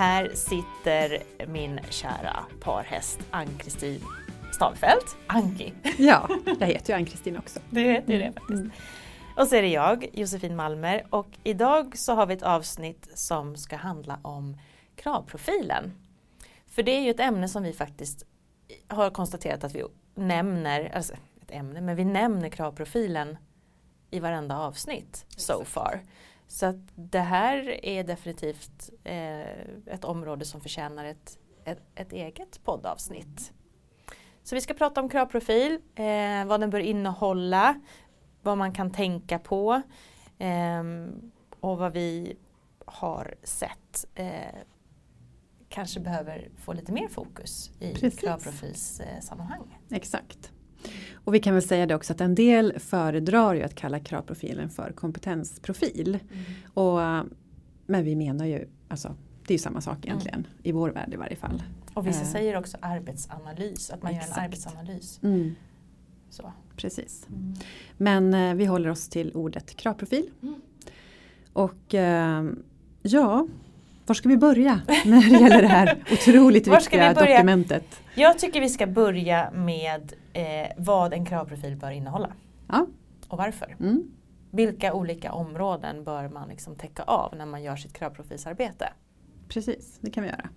Här sitter min kära parhäst Ann-Kristin Stavfelt. Anki. Ja, jag heter ju Ann-Kristin också. Det heter det faktiskt. Och så är det jag, Josefin Malmer och idag så har vi ett avsnitt som ska handla om kravprofilen. För det är ju ett ämne som vi faktiskt har konstaterat att vi nämner, alltså ett ämne, men vi nämner kravprofilen i varenda avsnitt so far. Så att det här är definitivt eh, ett område som förtjänar ett, ett, ett, eget poddavsnitt. Så vi ska prata om kravprofil, eh, vad den bör innehålla, vad man kan tänka på eh, och vad vi har sett eh, kanske behöver få lite mer fokus i Precis. kravprofilssammanhang. Exakt. Och vi kan väl säga det också att en del föredrar ju att kalla kravprofilen för kompetensprofil. Mm. Och, men vi menar ju, alltså, det är ju samma sak egentligen mm. i vår värld i varje fall. Och vissa eh. säger också arbetsanalys, att man Exakt. gör en arbetsanalys. Mm. Så. Precis. Mm. Men eh, vi håller oss till ordet kravprofil. Mm. Och eh, ja, var ska vi börja när det gäller det här otroligt viktiga dokumentet? Jag tycker vi ska börja med eh, vad en kravprofil bör innehålla. Ja. Och varför. Mm. Vilka olika områden bör man liksom täcka av när man gör sitt kravprofilsarbete? Precis, det kan vi göra.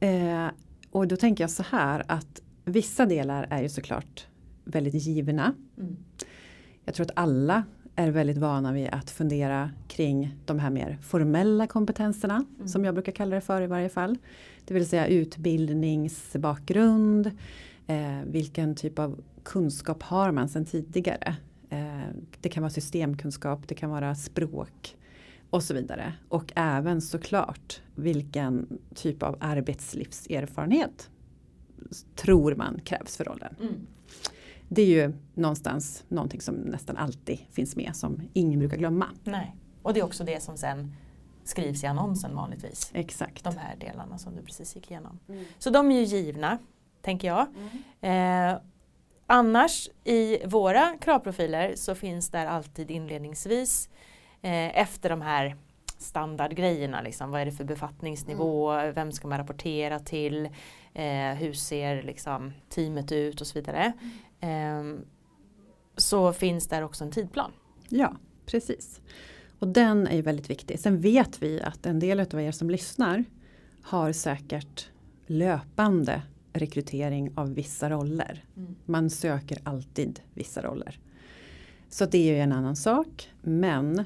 Eh, och då tänker jag så här att vissa delar är ju såklart väldigt givna. Mm. Jag tror att alla är väldigt vana vid att fundera kring de här mer formella kompetenserna mm. som jag brukar kalla det för i varje fall. Det vill säga utbildningsbakgrund, eh, vilken typ av kunskap har man sedan tidigare. Eh, det kan vara systemkunskap, det kan vara språk och så vidare. Och även såklart vilken typ av arbetslivserfarenhet tror man krävs för rollen. Mm det är ju någonstans någonting som nästan alltid finns med som ingen brukar glömma. Nej. Och det är också det som sen skrivs i annonsen vanligtvis. Exakt. De här delarna som du precis gick igenom. Mm. Så de är ju givna, tänker jag. Mm. Eh, annars i våra kravprofiler så finns där alltid inledningsvis eh, efter de här standardgrejerna. Liksom. Vad är det för befattningsnivå? Mm. Vem ska man rapportera till? Eh, hur ser liksom, teamet ut och så vidare. Mm. Eh, så finns där också en tidplan. Ja, precis. Och den är ju väldigt viktig. Sen vet vi att en del av er som lyssnar har säkert löpande rekrytering av vissa roller. Mm. Man söker alltid vissa roller. Så det är ju en annan sak. Men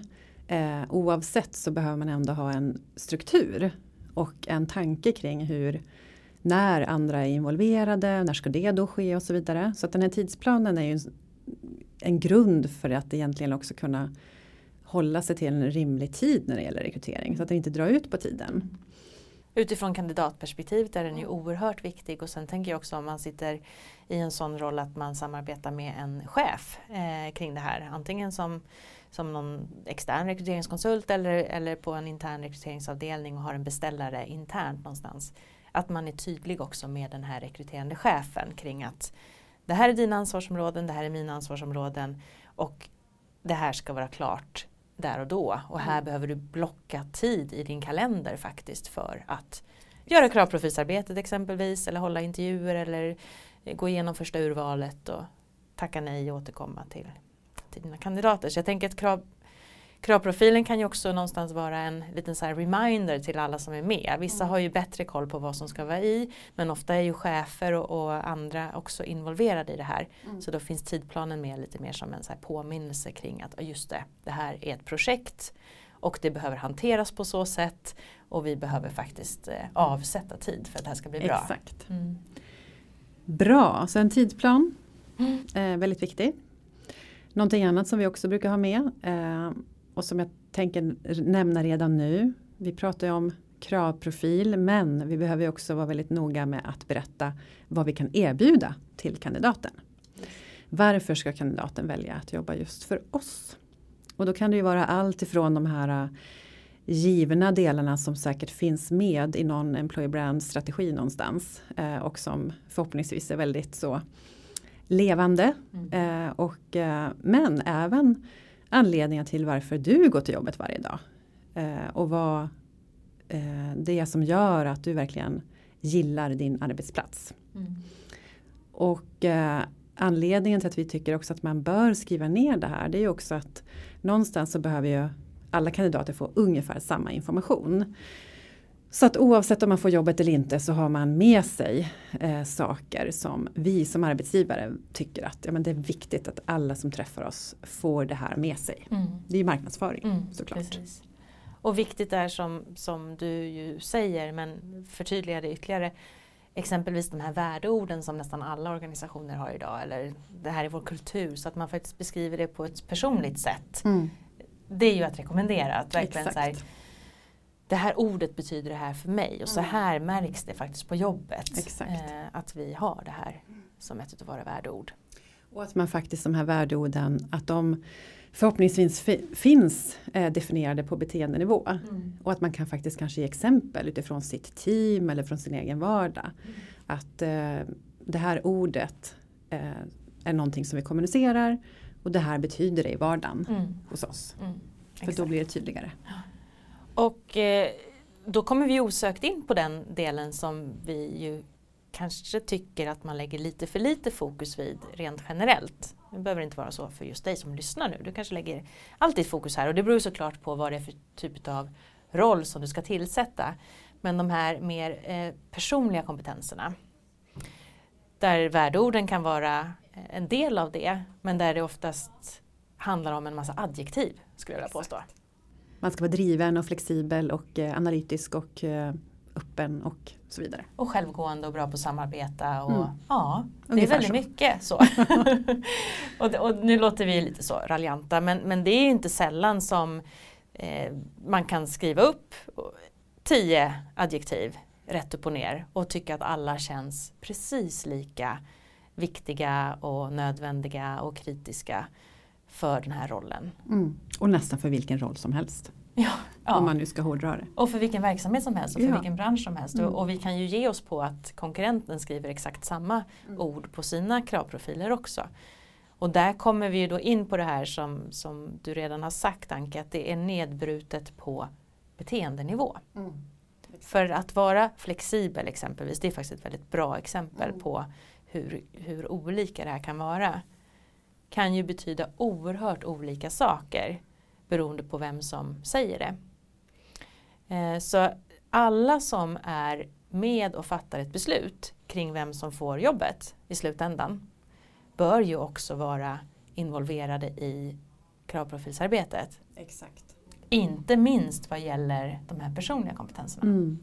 Eh, oavsett så behöver man ändå ha en struktur och en tanke kring hur när andra är involverade, när ska det då ske och så vidare. Så att den här tidsplanen är ju en, en grund för att egentligen också kunna hålla sig till en rimlig tid när det gäller rekrytering så att det inte drar ut på tiden. Utifrån kandidatperspektivet är den ju oerhört viktig och sen tänker jag också om man sitter i en sån roll att man samarbetar med en chef eh, kring det här. Antingen som som någon extern rekryteringskonsult eller, eller på en intern rekryteringsavdelning och har en beställare internt någonstans. Att man är tydlig också med den här rekryterande chefen kring att det här är dina ansvarsområden, det här är mina ansvarsområden och det här ska vara klart där och då. Och här mm. behöver du blocka tid i din kalender faktiskt för att göra kravprofilsarbetet exempelvis eller hålla intervjuer eller gå igenom första urvalet och tacka nej och återkomma till till dina kandidater. Så jag tänker att krav, kravprofilen kan ju också någonstans vara en liten så reminder till alla som är med. Vissa mm. har ju bättre koll på vad som ska vara i men ofta är ju chefer och, och andra också involverade i det här. Mm. Så då finns tidplanen med lite mer som en så påminnelse kring att just det, det här är ett projekt och det behöver hanteras på så sätt och vi behöver faktiskt eh, avsätta tid för att det här ska bli bra. Exakt. Mm. Bra, så en tidsplan, mm. eh, väldigt viktig. Någonting annat som vi också brukar ha med eh, och som jag tänker nämna redan nu. Vi pratar ju om kravprofil men vi behöver också vara väldigt noga med att berätta vad vi kan erbjuda till kandidaten. Varför ska kandidaten välja att jobba just för oss? Och då kan det ju vara allt ifrån de här givna delarna som säkert finns med i någon employer brand strategi någonstans eh, och som förhoppningsvis är väldigt så levande. Mm. Eh, och, eh, men även anledningen till varför du går till jobbet varje dag. Eh, och vad eh, det är som gör att du verkligen gillar din arbetsplats. Mm. Och eh, anledningen till att vi tycker också att man bör skriva ner det här det är också att någonstans så behöver ju alla kandidater få ungefär samma information. Så att oavsett om man får jobbet eller inte så har man med sig eh, saker som vi som arbetsgivare tycker att ja, men det är viktigt att alla som träffar oss får det här med sig. Mm. Det är marknadsföring mm, såklart. Precis. Och viktigt är som, som du ju säger men förtydliga det ytterligare exempelvis de här värdeorden som nästan alla organisationer har idag eller det här är vår kultur så att man faktiskt beskriver det på ett personligt sätt. Mm. Det är ju att rekommendera. Att verkligen så här, det här ordet betyder det här för mig och så mm. här märks det faktiskt på jobbet. Eh, att vi har det här som ett av våra värdeord. Och att man faktiskt de här värdeorden, att de förhoppningsvis finns eh, definierade på beteendenivå. Mm. Och att man kan faktiskt kanske ge exempel utifrån sitt team eller från sin egen vardag. Mm. Att eh, det här ordet eh, är någonting som vi kommunicerar och det här betyder det i vardagen mm. hos oss. Mm. För då blir det tydligare. Och eh, då kommer vi osökt in på den delen som vi ju kanske tycker att man lägger lite för lite fokus vid rent generellt. Det behöver inte vara så för just dig som lyssnar nu. Du kanske lägger alltid fokus här och det beror såklart på vad det är för typ av roll som du ska tillsätta. Men de här mer eh, personliga kompetenserna. Där värdeorden kan vara eh, en del av det men där det oftast handlar om en massa adjektiv skulle jag vilja påstå. Man ska vara driven och flexibel och eh, analytisk och eh, öppen och så vidare. Och självgående och bra på att samarbeta. Och, mm. Ja, det Ungefär är väldigt så. mycket så. och, och, nu låter vi lite så raljanta men, men det är inte sällan som eh, man kan skriva upp tio adjektiv rätt upp och ner och tycka att alla känns precis lika viktiga och nödvändiga och kritiska för den här rollen. Mm. Och nästan för vilken roll som helst. Ja, ja. Om man nu ska hårdra det. Och för vilken verksamhet som helst och för ja. vilken bransch som helst. Mm. Och, och, vi kan ju ge oss på att konkurrenten skriver exakt samma mm. ord på sina kravprofiler också. Och där kommer vi ju då in på det här som, som du redan har sagt Anke, att det är nedbrutet på beteendenivå. Mm. För att vara flexibel exempelvis, det är faktiskt ett väldigt bra exempel mm. på hur, hur olika det här kan vara. Kan ju betyda oerhört olika saker beroende på vem som säger det. Eh, så alla som är med och fattar ett beslut kring vem som får jobbet i slutändan bör ju också vara involverade i kravprofilsarbetet. Exakt. Inte minst vad gäller de här personliga kompetenserna. Mm.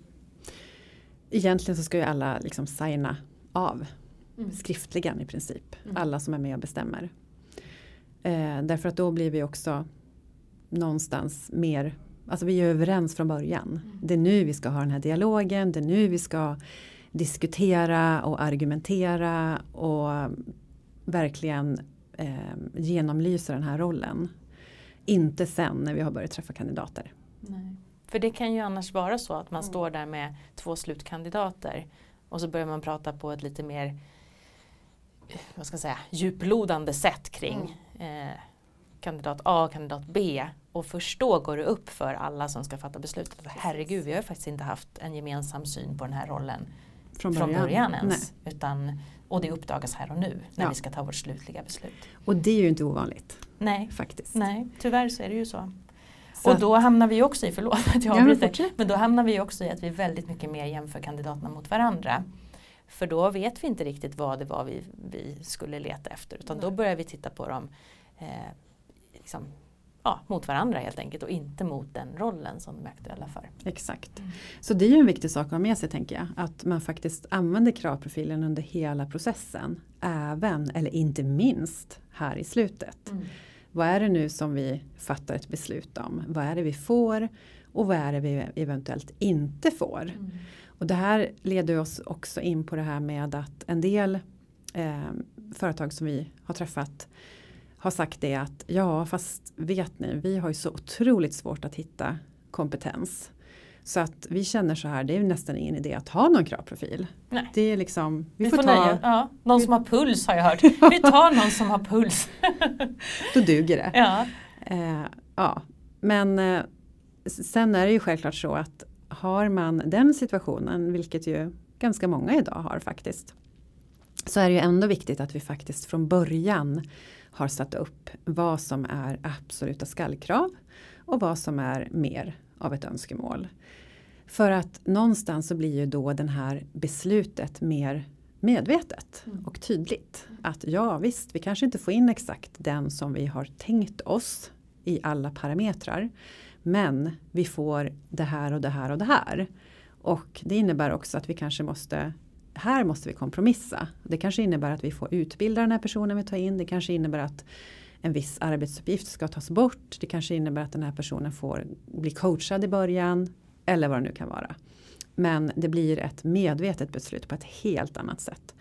Egentligen så ska ju alla liksom signa av mm. skriftligen i princip. Mm. Alla som är med och bestämmer. Eh, därför att då blir vi också någonstans mer, alltså vi är överens från början. Mm. Det är nu vi ska ha den här dialogen, det är nu vi ska diskutera och argumentera och verkligen eh, genomlysa den här rollen. Inte sen när vi har börjat träffa kandidater. Nej. För det kan ju annars vara så att man mm. står där med två slutkandidater och så börjar man prata på ett lite mer vad ska jag säga, djuplodande sätt kring mm. Eh, kandidat A och kandidat B. Och först då går det upp för alla som ska fatta beslutet. Herregud, vi har faktiskt inte haft en gemensam syn på den här rollen från början, från början ens. Utan, och det uppdagas här och nu när ja. vi ska ta vårt slutliga beslut. Och det är ju inte ovanligt. Nej, faktiskt. Nej tyvärr så är det ju så. så. Och då hamnar vi också i, förlåt att jag avbryter, ja, men då hamnar vi också i att vi väldigt mycket mer jämför kandidaterna mot varandra. För då vet vi inte riktigt vad det var vi, vi skulle leta efter utan Nej. då börjar vi titta på dem eh, liksom, ja, mot varandra helt enkelt och inte mot den rollen som de är aktuella för. Exakt. Mm. Så det är ju en viktig sak att ha med sig tänker jag. Att man faktiskt använder kravprofilen under hela processen. Även, eller inte minst, här i slutet. Mm. Vad är det nu som vi fattar ett beslut om? Vad är det vi får? och vad är det vi eventuellt inte får. Mm. Och det här leder oss också in på det här med att en del eh, företag som vi har träffat har sagt det att ja fast vet ni vi har ju så otroligt svårt att hitta kompetens. Så att vi känner så här, det är nästan ingen idé att ha någon kravprofil. Nej. Det är liksom, vi, vi får, får ta... Ja, någon som har puls har jag hört. Vi tar någon som har puls. Då duger det. Ja. Eh, ja. Men eh, sen är det ju självklart så att har man den situationen, vilket ju ganska många idag har faktiskt. Så är det ju ändå viktigt att vi faktiskt från början har satt upp vad som är absoluta skallkrav och vad som är mer av ett önskemål. För att någonstans så blir ju då den här beslutet mer medvetet mm. och tydligt. Att ja visst, vi kanske inte får in exakt den som vi har tänkt oss i alla parametrar. Men vi får det här och det här och det här. Och det innebär också att vi kanske måste här måste vi kompromissa. Det kanske innebär att vi får utbilda den här personen vi tar in. Det kanske innebär att en viss arbetsuppgift ska tas bort. Det kanske innebär att den här personen får bli coachad i början. Eller vad det nu kan vara. Men det blir ett medvetet beslut på ett helt annat sätt.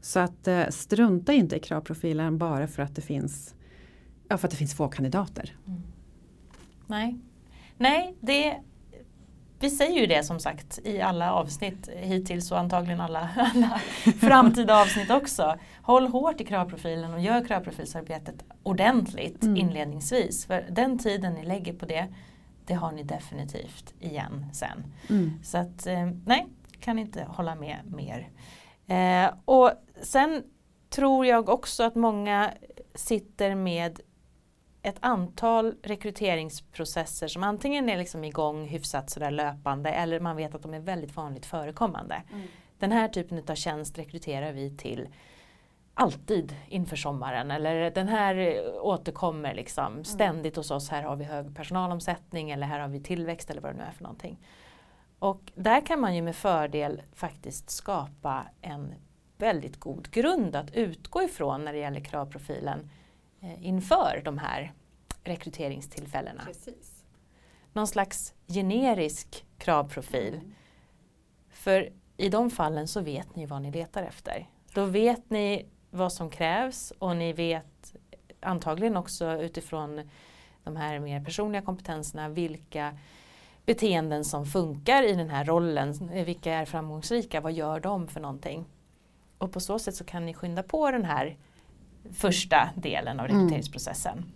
Så att eh, strunta inte i kravprofilen bara för att det finns, ja, för att det finns få kandidater. Mm. Nej, Nej det, vi säger ju det som sagt i alla avsnitt hittills och antagligen alla, alla framtida avsnitt också. Håll hårt i kravprofilen och gör kravprofilsarbetet ordentligt mm. inledningsvis. För den tiden ni lägger på det det har ni definitivt igen sen. Mm. Så att eh, nej, kan inte hålla med mer. Eh, och sen tror jag också att många sitter med ett antal rekryteringsprocesser som antingen är liksom igång hyfsat sådär löpande eller man vet att de är väldigt vanligt förekommande. Mm. Den här typen av tjänst rekryterar vi till alltid inför sommaren eller den här återkommer liksom mm. ständigt hos oss. Här har vi hög personalomsättning eller här har vi tillväxt eller vad det nu är för någonting. Och där kan man ju med fördel faktiskt skapa en väldigt god grund att utgå ifrån när det gäller kravprofilen inför de här rekryteringstillfällena. Precis. Någon slags generisk kravprofil. Mm. För i de fallen så vet ni vad ni letar efter. Då vet ni vad som krävs och ni vet antagligen också utifrån de här mer personliga kompetenserna vilka beteenden som funkar i den här rollen. Vilka är framgångsrika? Vad gör de för någonting? Och på så sätt så kan ni skynda på den här första delen av mm. rekryteringsprocessen. Mm.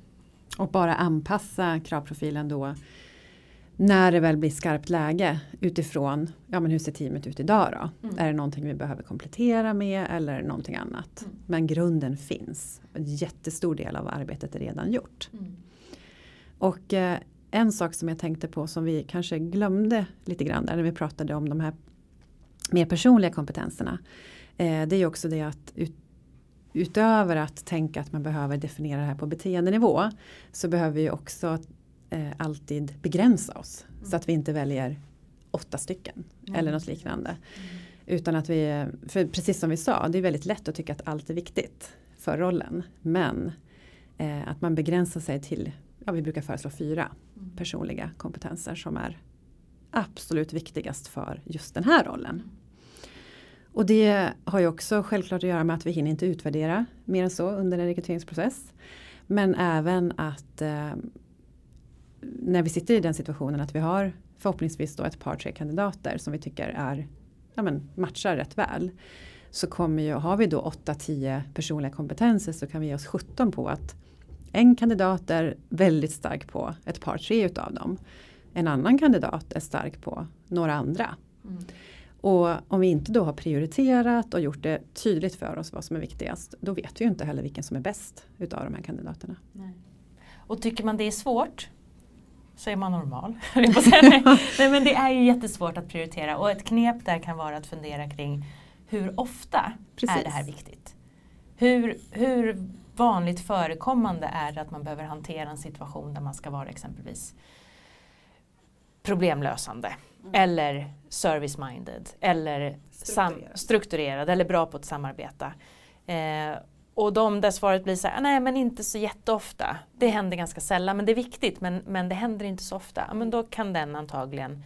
Och bara anpassa kravprofilen då när det väl blir skarpt läge utifrån ja, men hur ser teamet ut idag då? Mm. Är det någonting vi behöver komplettera med eller någonting annat? Mm. Men grunden finns. En jättestor del av arbetet är redan gjort. Mm. Och eh, en sak som jag tänkte på som vi kanske glömde lite grann där när vi pratade om de här mer personliga kompetenserna. Eh, det är också det att ut, utöver att tänka att man behöver definiera det här på beteendenivå så behöver vi också eh, alltid begränsa oss. Mm. Så att vi inte väljer åtta stycken mm. eller något liknande. Mm. Utan att vi, för precis som vi sa, det är väldigt lätt att tycka att allt är viktigt för rollen. Men eh, att man begränsar sig till, ja vi brukar föreslå fyra mm. personliga kompetenser som är absolut viktigast för just den här rollen. Och det har ju också självklart att göra med att vi hinner inte utvärdera mer än så under en rekryteringsprocess. Men även att eh, när vi sitter i den situationen att vi har förhoppningsvis då ett par tre kandidater som vi tycker är ja men, matchar rätt väl. Så kommer ju, har vi då 8-10 personliga kompetenser så kan vi ge oss 17 på att en kandidat är väldigt stark på ett par tre utav dem. En annan kandidat är stark på några andra. Mm. Och om vi inte då har prioriterat och gjort det tydligt för oss vad som är viktigast. Då vet vi ju inte heller vilken som är bäst utav de här kandidaterna. Nej. Och tycker man det är svårt så är man normal. Nej, men det är ju jättesvårt att prioritera och ett knep där kan vara att fundera kring hur ofta Precis. är det här viktigt? Hur, hur vanligt förekommande är det att man behöver hantera en situation där man ska vara exempelvis problemlösande mm. eller service-minded eller strukturerad. strukturerad. eller bra på att samarbeta. Eh, och de där svaret blir så här, nej men inte så jätteofta. Det händer ganska sällan men det är viktigt men, men det händer inte så ofta. Ja, men då kan den antagligen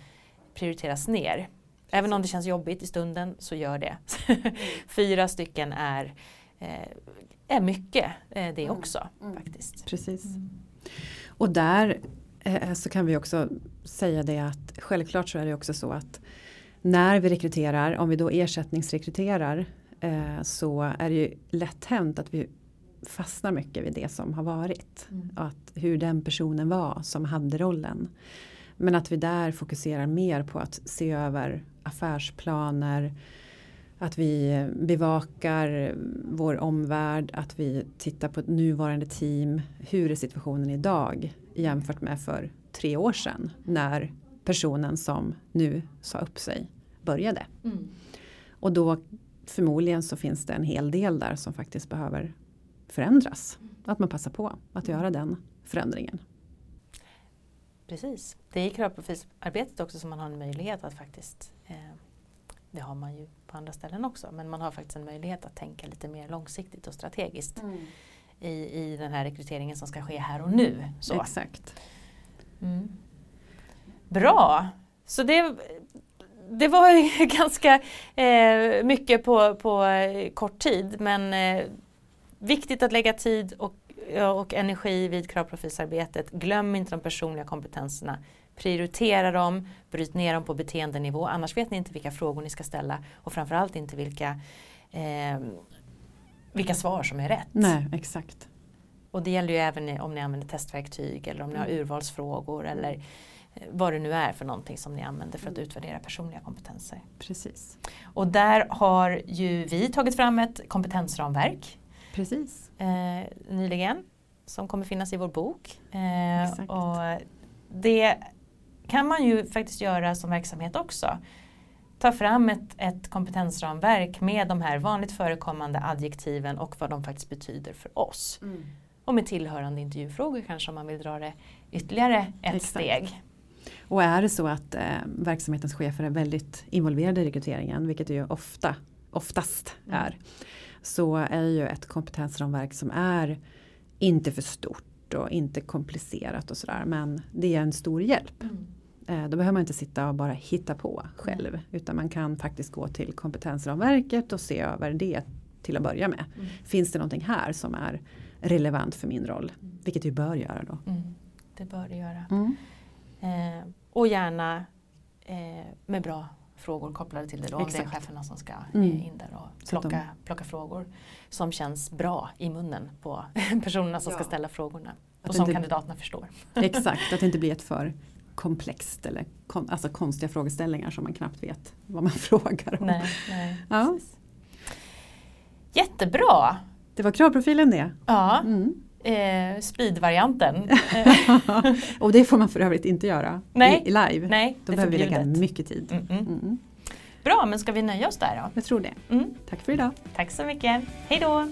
prioriteras ner. Även om det känns jobbigt i stunden så gör det. Fyra stycken är, eh, är mycket eh, det också mm. faktiskt. Precis. Mm. Och där eh, så kan vi också säga det att självklart så är det också så att när vi rekryterar, om vi då ersättningsrekryterar eh, så är det ju lätt hänt att vi fastnar mycket vid det som har varit. Mm. Att hur den personen var som hade rollen. Men att vi där fokuserar mer på att se över affärsplaner, att vi bevakar vår omvärld, att vi tittar på ett nuvarande team. Hur är situationen idag jämfört med för tre år sedan när personen som nu sa upp sig började. Mm. Och då förmodligen så finns det en hel del där som faktiskt behöver förändras. Att man passar på att göra den förändringen. Precis. Det är i kravprofilsarbetet också som man har en möjlighet att faktiskt eh, det har man ju på andra ställen också men man har faktiskt en möjlighet att tänka lite mer långsiktigt och strategiskt mm. i, i den här rekryteringen som ska ske här och nu. Så. Exakt. Mm. Bra! Så det, det var ganska eh, mycket på, på eh, kort tid men eh, viktigt att lägga tid och, och energi vid kravprofilsarbetet. Glöm inte de personliga kompetenserna. Prioritera dem, bryt ner dem på beteendenivå annars vet ni inte vilka frågor ni ska ställa och framförallt inte vilka, eh, vilka svar som är rätt. Nej, exakt. Och det gäller ju även om ni använder testverktyg eller om ni har mm. urvalsfrågor eller eh, vad det nu är för någonting som ni använder för att mm. utvärdera personliga kompetenser. Precis. Och där har ju vi tagit fram ett kompetensramverk Precis. Eh, nyligen som kommer finnas i vår bok. Eh, och det kan man ju faktiskt göra som verksamhet också. Ta fram ett, ett kompetensramverk med de här vanligt förekommande adjektiven och vad de faktiskt betyder för oss. Mm. Och med tillhörande intervjufrågor kanske om man vill dra det ytterligare ett Exakt. steg. Och är det så att eh, verksamhetens chefer är väldigt involverade i rekryteringen, vilket det ju ofta, oftast mm. är, så är ju ett kompetensramverk som är inte för stort och inte komplicerat och sådär. Men det är en stor hjälp. Mm. Eh, då behöver man inte sitta och bara hitta på själv. Mm. Utan man kan faktiskt gå till kompetensramverket och se över det till att börja med. Mm. Finns det någonting här som är relevant för min roll? Mm. Vilket vi bör göra då. Mm. Det bör det göra. Mm. Eh, och gärna eh, med bra frågor kopplade till det då. Om det är cheferna som ska mm. in där och plocka, de... plocka frågor som känns bra i munnen på personerna som ja. ska ställa frågorna. Att och som inte... kandidaterna förstår. Exakt, att det inte blir ett för komplext eller kon, alltså konstiga frågeställningar som man knappt vet vad man frågar om. Nej, nej, ja. Jättebra! Det var kravprofilen det. Ja. Mm. Eh, speedvarianten. och det får man för övrigt inte göra Nej. i, i live. Nej, Då behöver vi lägga mycket tid. Mm -mm. Mm. Bra, men ska vi nöja oss där då? Jag tror det. Mm. Tack för idag. Tack så mycket. Hej då!